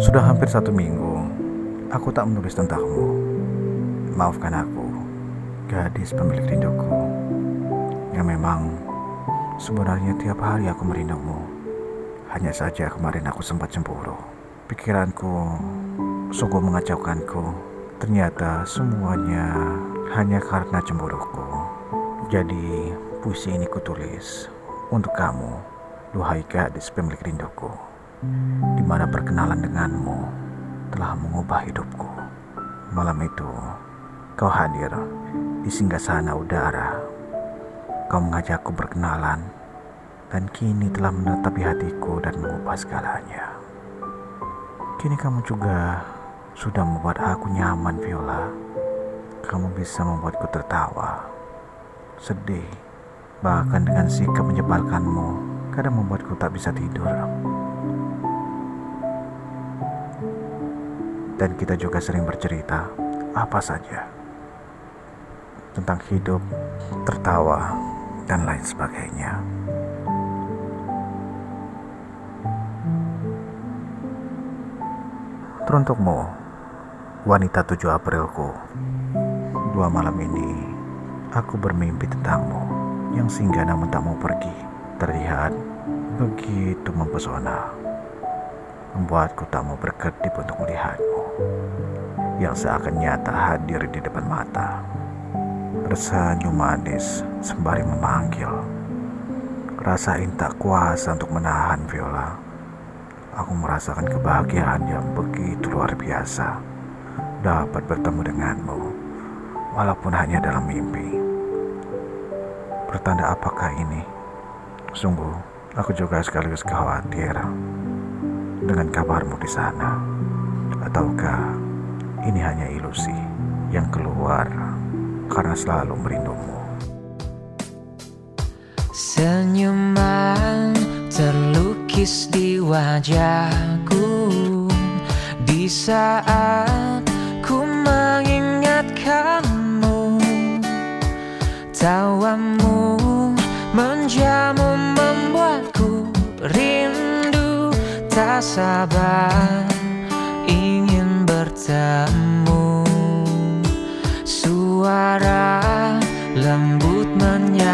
Sudah hampir satu minggu, aku tak menulis tentangmu. Maafkan aku, gadis pemilik rinduku. Yang memang sebenarnya tiap hari aku merindumu. Hanya saja kemarin aku sempat cemburu. Pikiranku sungguh mengacaukanku. Ternyata semuanya hanya karena cemburuku. Jadi puisi ini kutulis untuk kamu, duhai gadis pemilik rinduku di mana perkenalan denganmu telah mengubah hidupku. Malam itu, kau hadir di singgasana udara. Kau mengajakku berkenalan, dan kini telah menetapi hatiku dan mengubah segalanya. Kini kamu juga sudah membuat aku nyaman, Viola. Kamu bisa membuatku tertawa, sedih, bahkan dengan sikap menyebalkanmu, kadang membuatku tak bisa tidur. Dan kita juga sering bercerita apa saja tentang hidup, tertawa, dan lain sebagainya. Teruntukmu, wanita 7 Aprilku, dua malam ini aku bermimpi tentangmu yang singgah namun tak mau pergi. Terlihat begitu mempesona membuatku tak mau berkedip untuk melihatmu yang seakan nyata hadir di depan mata. Tersenyum manis sembari memanggil. Rasain tak kuasa untuk menahan Viola. Aku merasakan kebahagiaan yang begitu luar biasa dapat bertemu denganmu walaupun hanya dalam mimpi. Pertanda apakah ini? Sungguh, aku juga sekaligus khawatir dengan kabarmu di sana? Ataukah ini hanya ilusi yang keluar karena selalu merindumu? Senyuman terlukis di wajahku di saat ku mengingatkanmu tawamu sabar ingin bertemu. Suara lembut menyapa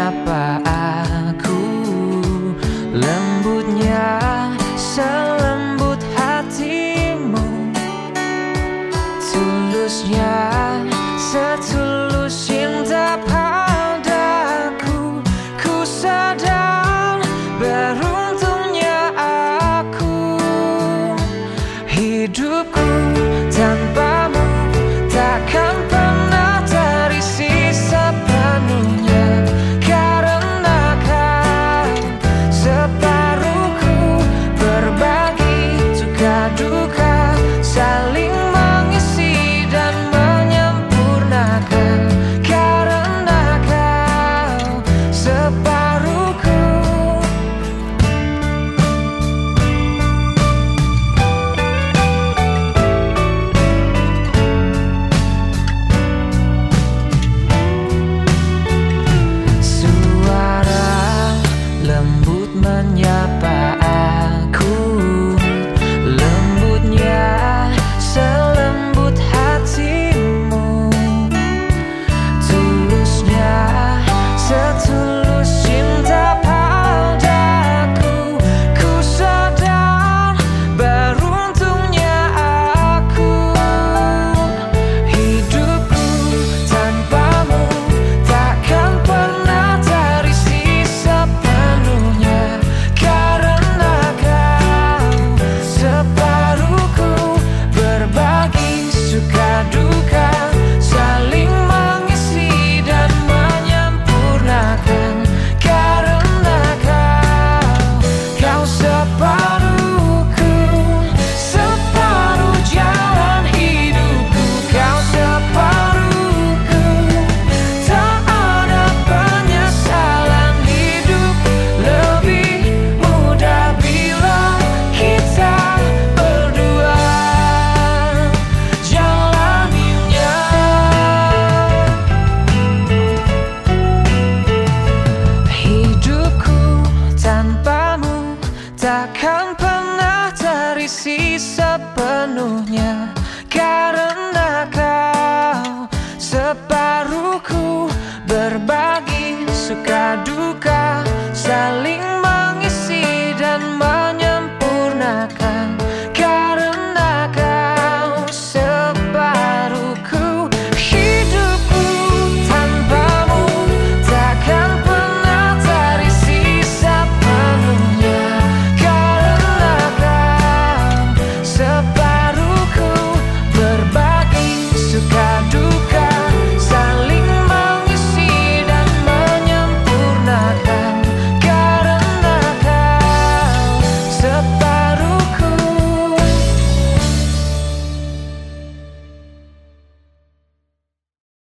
isi sepenuhnya Karena kau. Separuhku berbagi suka duka.